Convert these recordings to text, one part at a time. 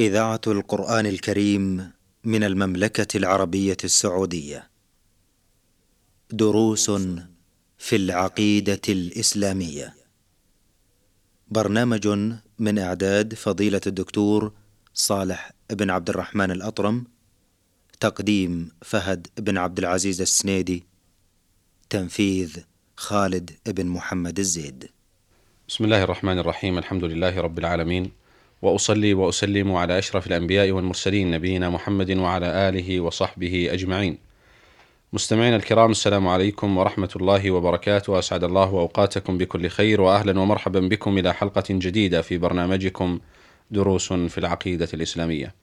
إذاعة القرآن الكريم من المملكة العربية السعودية. دروس في العقيدة الإسلامية. برنامج من إعداد فضيلة الدكتور صالح بن عبد الرحمن الأطرم. تقديم فهد بن عبد العزيز السنيدي. تنفيذ خالد بن محمد الزيد. بسم الله الرحمن الرحيم الحمد لله رب العالمين وأصلي وأسلم على أشرف الأنبياء والمرسلين نبينا محمد وعلى آله وصحبه أجمعين. مستمعينا الكرام السلام عليكم ورحمة الله وبركاته أسعد الله أوقاتكم بكل خير واهلا ومرحبا بكم إلى حلقة جديدة في برنامجكم دروس في العقيدة الإسلامية.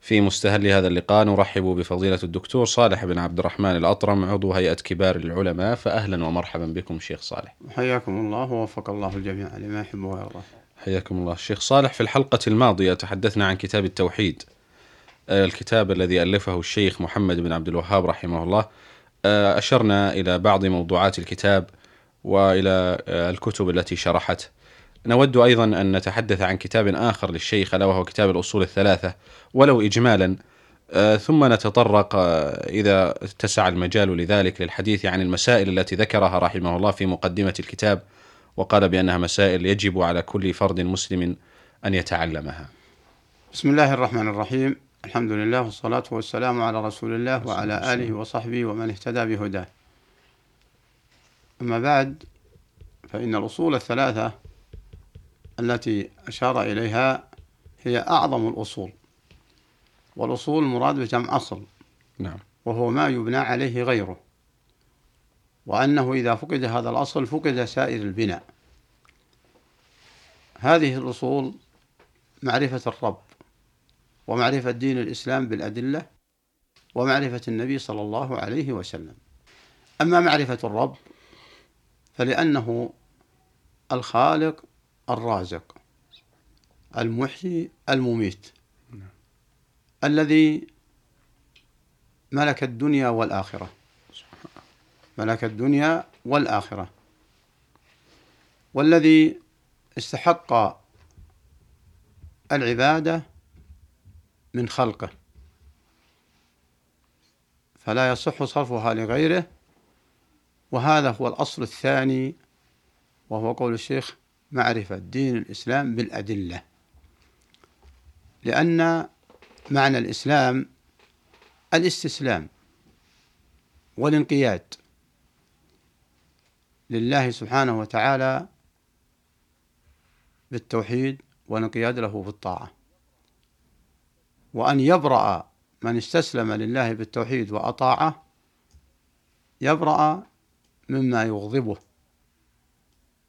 في مستهل هذا اللقاء نرحب بفضيلة الدكتور صالح بن عبد الرحمن الأطرم عضو هيئة كبار العلماء فأهلا ومرحبا بكم شيخ صالح حياكم الله ووفق الله الجميع لما يحب ويرضى حياكم الله. شيخ صالح في الحلقة الماضية تحدثنا عن كتاب التوحيد. آه، الكتاب الذي ألفه الشيخ محمد بن عبد الوهاب رحمه الله. آه، أشرنا إلى بعض موضوعات الكتاب وإلى آه، الكتب التي شرحته نود أيضا أن نتحدث عن كتاب آخر للشيخ ألا وهو كتاب الأصول الثلاثة ولو إجمالا. ثم نتطرق إذا اتسع المجال لذلك للحديث عن المسائل التي ذكرها رحمه الله في مقدمة الكتاب. وقال بأنها مسائل يجب على كل فرد مسلم أن يتعلمها. بسم الله الرحمن الرحيم. الحمد لله والصلاة والسلام على رسول الله وعلى آله وصحبه ومن اهتدى بهداه. أما بعد فإن الأصول الثلاثة التي أشار إليها هي أعظم الأصول والأصول مراد بجمع أصل نعم. وهو ما يبنى عليه غيره. وأنه إذا فقد هذا الأصل فقد سائر البناء. هذه الأصول معرفة الرب ومعرفة دين الإسلام بالأدلة ومعرفة النبي صلى الله عليه وسلم. أما معرفة الرب فلأنه الخالق الرازق المحيي المميت الذي ملك الدنيا والآخرة. ملك الدنيا والآخرة. والذي استحق العبادة من خلقه. فلا يصح صرفها لغيره. وهذا هو الأصل الثاني وهو قول الشيخ معرفة دين الإسلام بالأدلة. لأن معنى الإسلام الاستسلام والانقياد. لله سبحانه وتعالى بالتوحيد والانقياد له بالطاعة وأن يبرأ من استسلم لله بالتوحيد وأطاعه يبرأ مما يغضبه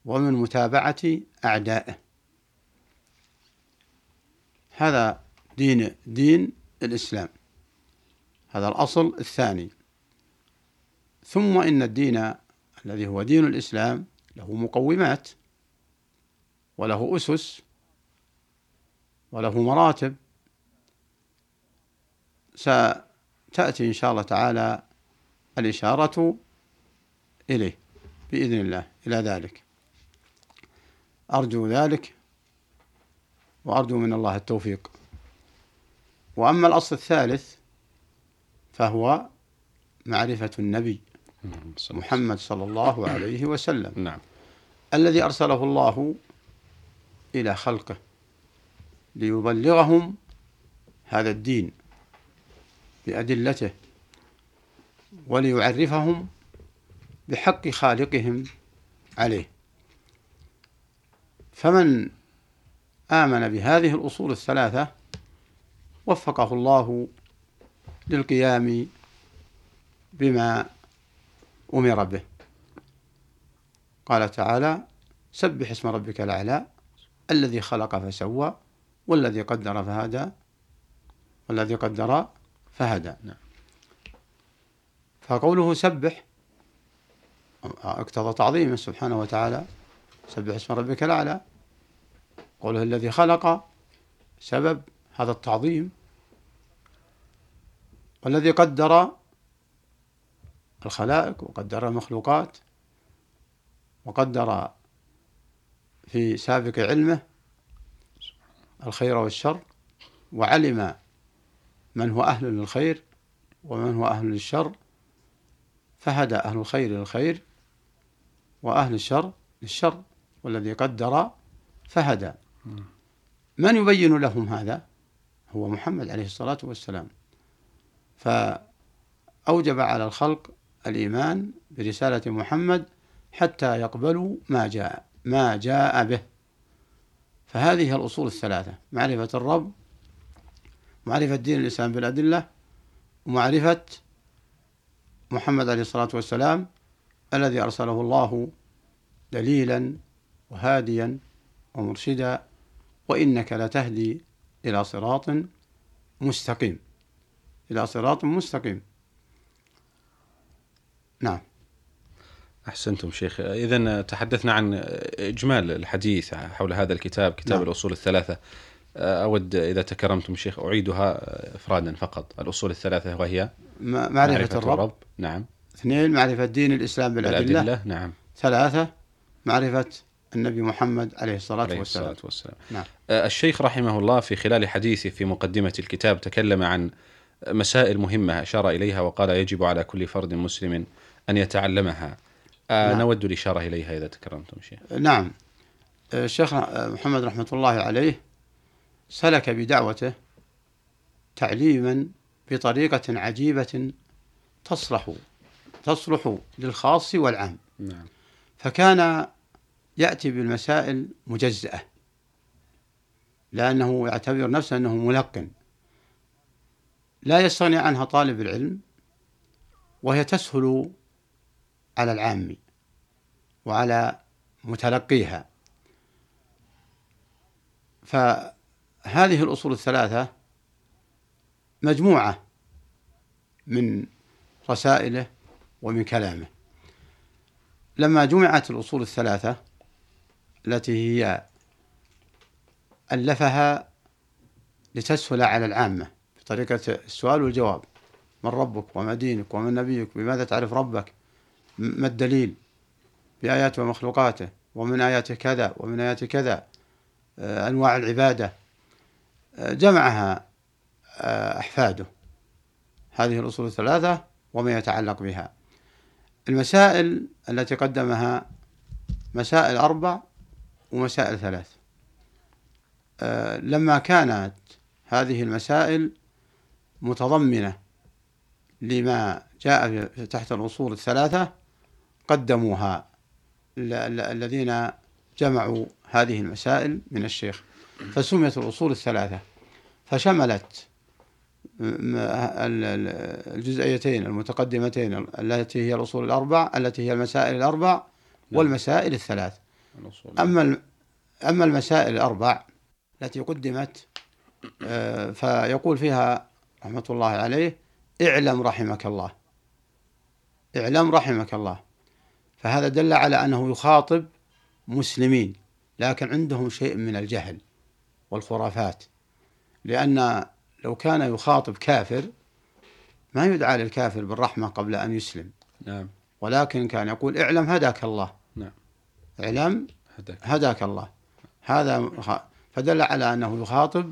ومن متابعة أعدائه. هذا دين دين الإسلام. هذا الأصل الثاني. ثم إن الدين الذي هو دين الإسلام له مقومات وله أسس وله مراتب. ستأتي إن شاء الله تعالى الإشارة إليه بإذن الله إلى ذلك. أرجو ذلك وأرجو من الله التوفيق. وأما الأصل الثالث فهو معرفة النبي. محمد صلى الله عليه وسلم. نعم. الذي أرسله الله إلى خلقه ليبلغهم هذا الدين بأدلته وليعرفهم بحق خالقهم عليه. فمن آمن بهذه الأصول الثلاثة وفقه الله للقيام بما أمر به. قال تعالى سبح اسم ربك الأعلى الذي خلق فسوى والذي قدر فهدى والذي قدر فهدى. نعم. فقوله سبح اقتضى تعظيمه سبحانه وتعالى سبح اسم ربك الأعلى. قوله الذي خلق سبب هذا التعظيم. والذي قدر الخلائق وقدر المخلوقات وقدر في سابق علمه الخير والشر وعلم من هو أهل للخير ومن هو أهل للشر فهدى أهل الخير للخير وأهل الشر للشر والذي قدر فهدى. من يبين لهم هذا؟ هو محمد عليه الصلاة والسلام. فأوجب على الخلق الإيمان برسالة محمد حتى يقبلوا ما جاء ما جاء به. فهذه الأصول الثلاثة معرفة الرب معرفة دين الإسلام بالأدلة ومعرفة محمد عليه الصلاة والسلام الذي أرسله الله دليلا وهاديا ومرشدا وإنك لتهدي إلى صراط مستقيم. إلى صراط مستقيم. نعم أحسنتم شيخ إذا تحدثنا عن إجمال الحديث حول هذا الكتاب كتاب نعم. الأصول الثلاثة أود إذا تكرمتم شيخ أعيدها إفرادا فقط الأصول الثلاثة وهي معرفة, معرفة الرب. الرب نعم اثنين معرفة دين الإسلام بالأدلة, بالأدلة. نعم ثلاثة معرفة النبي محمد عليه الصلاة عليه والسلام, الصلاة والسلام. نعم. الشيخ رحمه الله في خلال حديثه في مقدمة الكتاب تكلم عن مسائل مهمة أشار إليها وقال يجب على كل فرد مسلم أن يتعلمها. نعم. نود الإشارة إليها إذا تكرمتم شيخ. نعم. الشيخ محمد رحمة الله عليه سلك بدعوته تعليما بطريقة عجيبة تصلح تصلح للخاص والعام. نعم. فكان يأتي بالمسائل مجزأة لأنه يعتبر نفسه أنه ملقن. لا يستغني عنها طالب العلم وهي تسهل على العام وعلى متلقيها. فهذه الأصول الثلاثة مجموعة من رسائله ومن كلامه. لما جمعت الأصول الثلاثة التي هي ألفها لتسهل على العامة بطريقة السؤال والجواب. من ربك وما دينك ومن نبيك؟ بماذا تعرف ربك؟ ما الدليل؟ بآياته ومخلوقاته ومن آياته كذا ومن آياته كذا آه، أنواع العبادة. آه، جمعها آه، أحفاده. هذه الأصول الثلاثة وما يتعلق بها. المسائل التي قدمها مسائل أربع ومسائل ثلاث. لما كانت هذه المسائل متضمنة لما جاء تحت الأصول الثلاثة قدموها. الذين جمعوا هذه المسائل من الشيخ فسميت الأصول الثلاثة. فشملت الجزئيتين المتقدمتين التي هي الأصول الأربع التي هي المسائل الأربع نعم. والمسائل الثلاث. أما أما المسائل الأربع التي قدمت آه، فيقول فيها رحمة الله عليه اعلم رحمك الله. اعلم رحمك الله. فهذا دل على أنه يخاطب مسلمين لكن عندهم شيء من الجهل والخرافات. لأن لو كان يخاطب كافر ما يدعى للكافر بالرحمة قبل أن يسلم. نعم. ولكن كان يقول اعلم هداك الله. نعم. اعلم هداك, هداك الله. هذا فدل على أنه يخاطب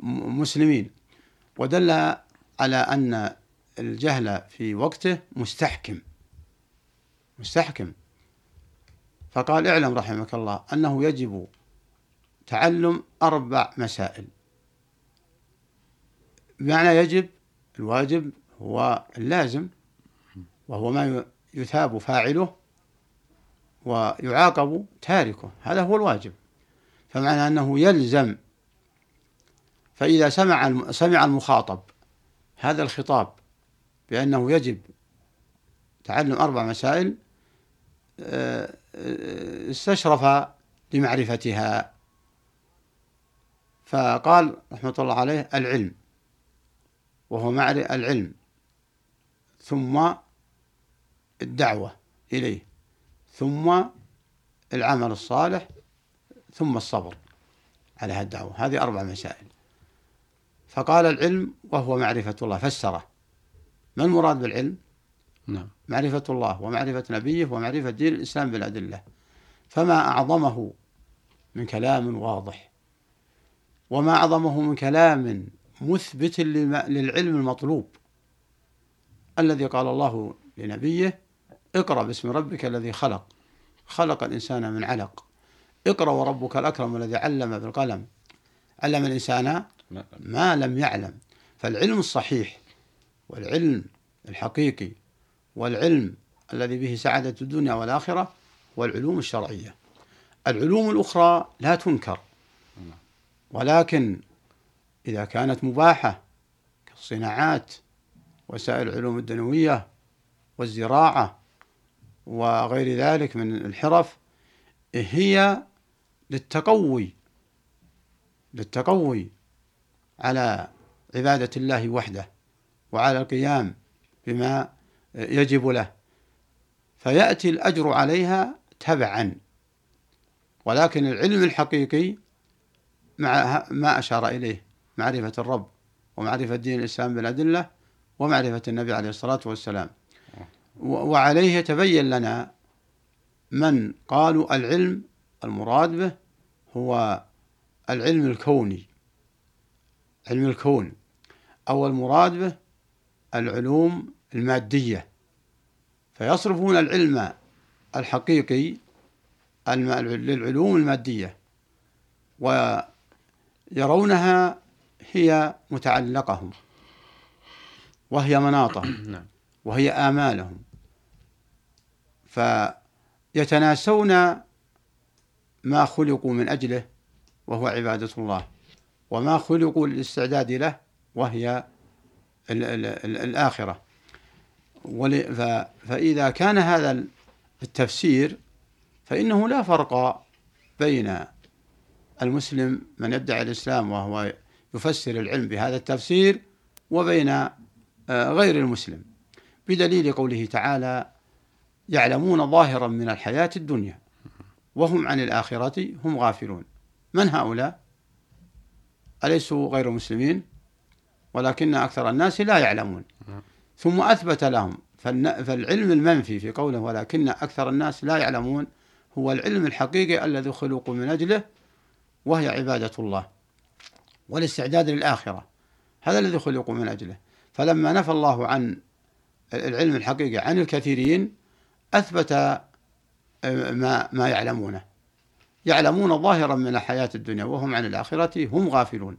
مسلمين. ودل على أن الجهل في وقته مستحكم. مستحكم. فقال اعلم رحمك الله أنه يجب تعلم أربع مسائل. بمعنى يجب الواجب هو اللازم وهو ما يثاب فاعله ويعاقب تاركه. هذا هو الواجب. فمعنى أنه يلزم. فإذا سمع سمع المخاطب هذا الخطاب بأنه يجب تعلم أربع مسائل استشرف لمعرفتها فقال رحمة الله عليه العلم وهو معرفة العلم. ثم الدعوة إليه. ثم العمل الصالح ثم الصبر على هذه الدعوة هذه أربع مسائل. فقال العلم وهو معرفة الله فسره. ما المراد بالعلم؟ نعم. معرفة الله ومعرفة نبيه ومعرفة دين الإسلام بالأدلة. فما أعظمه من كلام واضح وما أعظمه من كلام مثبت للعلم المطلوب. الذي قال الله لنبيه اقرأ باسم ربك الذي خلق. خلق الإنسان من علق. اقرأ وربك الأكرم الذي علم بالقلم. علم الإنسان ما لم يعلم. فالعلم الصحيح والعلم الحقيقي والعلم الذي به سعادة الدنيا والآخرة والعلوم الشرعية. العلوم الأخرى لا تنكر ولكن إذا كانت مباحة كالصناعات وسائل العلوم الدنوية والزراعة وغير ذلك من الحرف هي للتقوي للتقوي على عبادة الله وحده وعلى القيام بما يجب له. فيأتي الأجر عليها تبعا. ولكن العلم الحقيقي مع ما أشار إليه معرفة الرب ومعرفة دين الإسلام بالأدلة ومعرفة النبي عليه الصلاة والسلام. وعليه يتبين لنا من قالوا العلم المراد به هو العلم الكوني. علم الكون. أو المراد به العلوم المادية فيصرفون العلم الحقيقي للعلوم المادية ويرونها هي متعلقهم وهي مناطهم نعم. وهي آمالهم فيتناسون ما خلقوا من أجله وهو عبادة الله وما خلقوا للاستعداد له وهي الآخرة فإذا كان هذا التفسير فإنه لا فرق بين المسلم من يدعي الإسلام وهو يفسر العلم بهذا التفسير وبين آه، غير المسلم بدليل قوله تعالى يعلمون ظاهرا من الحياة الدنيا وهم عن الآخرة هم غافلون من هؤلاء؟ أليسوا غير مسلمين؟ ولكن أكثر الناس لا يعلمون ثم أثبت لهم فالعلم المنفي في قوله ولكن أكثر الناس لا يعلمون هو العلم الحقيقي الذي خلقوا من أجله وهي عبادة الله والاستعداد للآخرة. هذا الذي خلقوا من أجله. فلما نفى الله عن العلم الحقيقي عن الكثيرين أثبت آه، ما ما يعلمونه. يعلمون ظاهرا من الحياة الدنيا وهم عن الآخرة هم غافلون.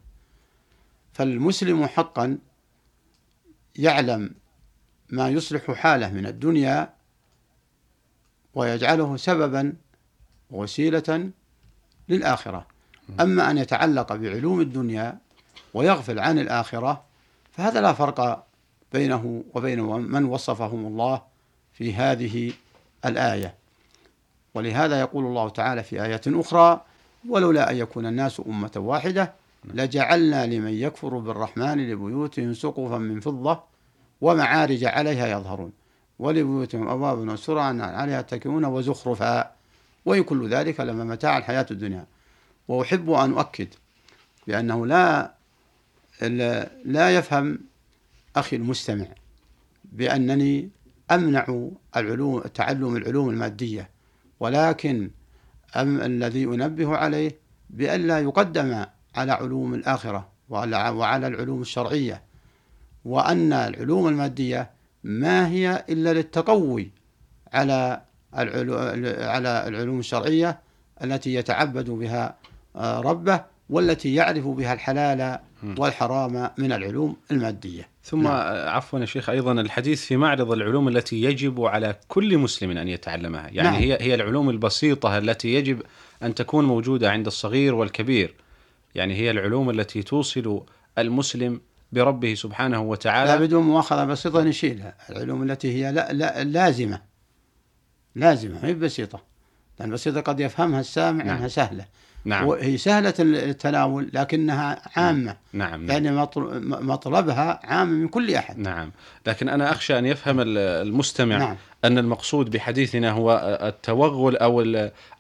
فالمسلم حقا يعلم ما يصلح حاله من الدنيا ويجعله سببا وسيلة للآخرة. أما أن يتعلق بعلوم الدنيا ويغفل عن الآخرة فهذا لا فرق بينه وبين من وصفهم الله في هذه الآية. ولهذا يقول الله تعالى في آية أخرى ولولا أن يكون الناس أمة واحدة لجعلنا لمن يكفر بالرحمن لبيوتهم سقفا من فضة ومعارج عليها يظهرون. ولبيوتهم أبواب وسرعا عليها يتكئون وزخرفا. وإن كل ذلك لما متاع الحياة الدنيا. وأحب أن أؤكد بأنه لا لا يفهم أخي المستمع بأنني أمنع العلوم تعلم العلوم المادية. ولكن أم الذي أنبه عليه بألا يقدم على علوم الآخرة وعلى العلوم الشرعية. وأن العلوم المادية ما هي إلا للتقوي على على العلوم الشرعية التي يتعبد بها آه، ربه والتي يعرف بها الحلال والحرام من العلوم المادية ثم نعم. عفوا يا شيخ أيضا الحديث في معرض العلوم التي يجب على كل مسلم أن يتعلمها يعني نعم. هي هي العلوم البسيطة التي يجب أن تكون موجودة عند الصغير والكبير يعني هي العلوم التي توصل المسلم بربه سبحانه وتعالى. لا بدون مؤاخذة بسيطة نشيلها. العلوم التي هي لا لا لازمة. لازمة هي بسيطة. لأن بسيطة قد يفهمها السامع نعم. أنها سهلة. نعم. وهي سهلة التناول لكنها عامة. نعم, نعم. يعني مطلبها عام من كل أحد. نعم. لكن أنا أخشى أن يفهم المستمع نعم. أن المقصود بحديثنا هو التوغل أو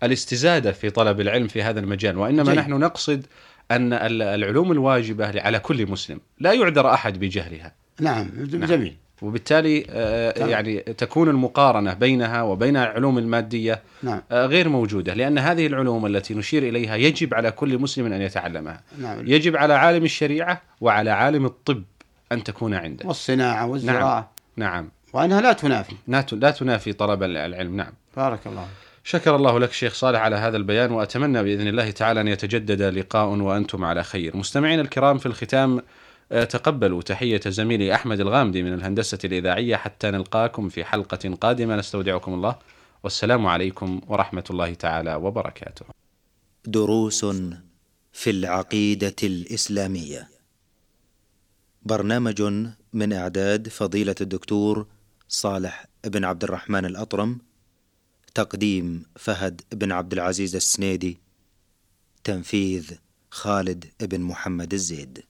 الاستزادة في طلب العلم في هذا المجال. وإنما جي. نحن نقصد أن العلوم الواجبة على كل مسلم. لا يعذر أحد بجهلها. نعم, نعم. جميل. وبالتالي آه، يعني تكون المقارنة بينها وبين العلوم المادية نعم. آه، غير موجودة لأن هذه العلوم التي نشير إليها يجب على كل مسلم أن يتعلمها. نعم. يجب على عالم الشريعة وعلى عالم الطب أن تكون عنده. والصناعة والزراعة. نعم. وأنها لا تنافي. لا ت- لا تنافي طلب العلم. نعم. بارك الله شكر الله لك شيخ صالح على هذا البيان وأتمنى بإذن الله تعالى أن يتجدد لقاء وأنتم على خير. مستمعينا الكرام في الختام آه، تقبلوا تحية زميلي أحمد الغامدي من الهندسة الإذاعية حتى نلقاكم في حلقة قادمة نستودعكم الله والسلام عليكم ورحمة الله تعالى وبركاته. دروس في العقيدة الإسلامية برنامج من إعداد فضيلة الدكتور صالح بن عبد الرحمن الأطرم تقديم فهد بن عبد العزيز السنيدي تنفيذ خالد بن محمد الزيد.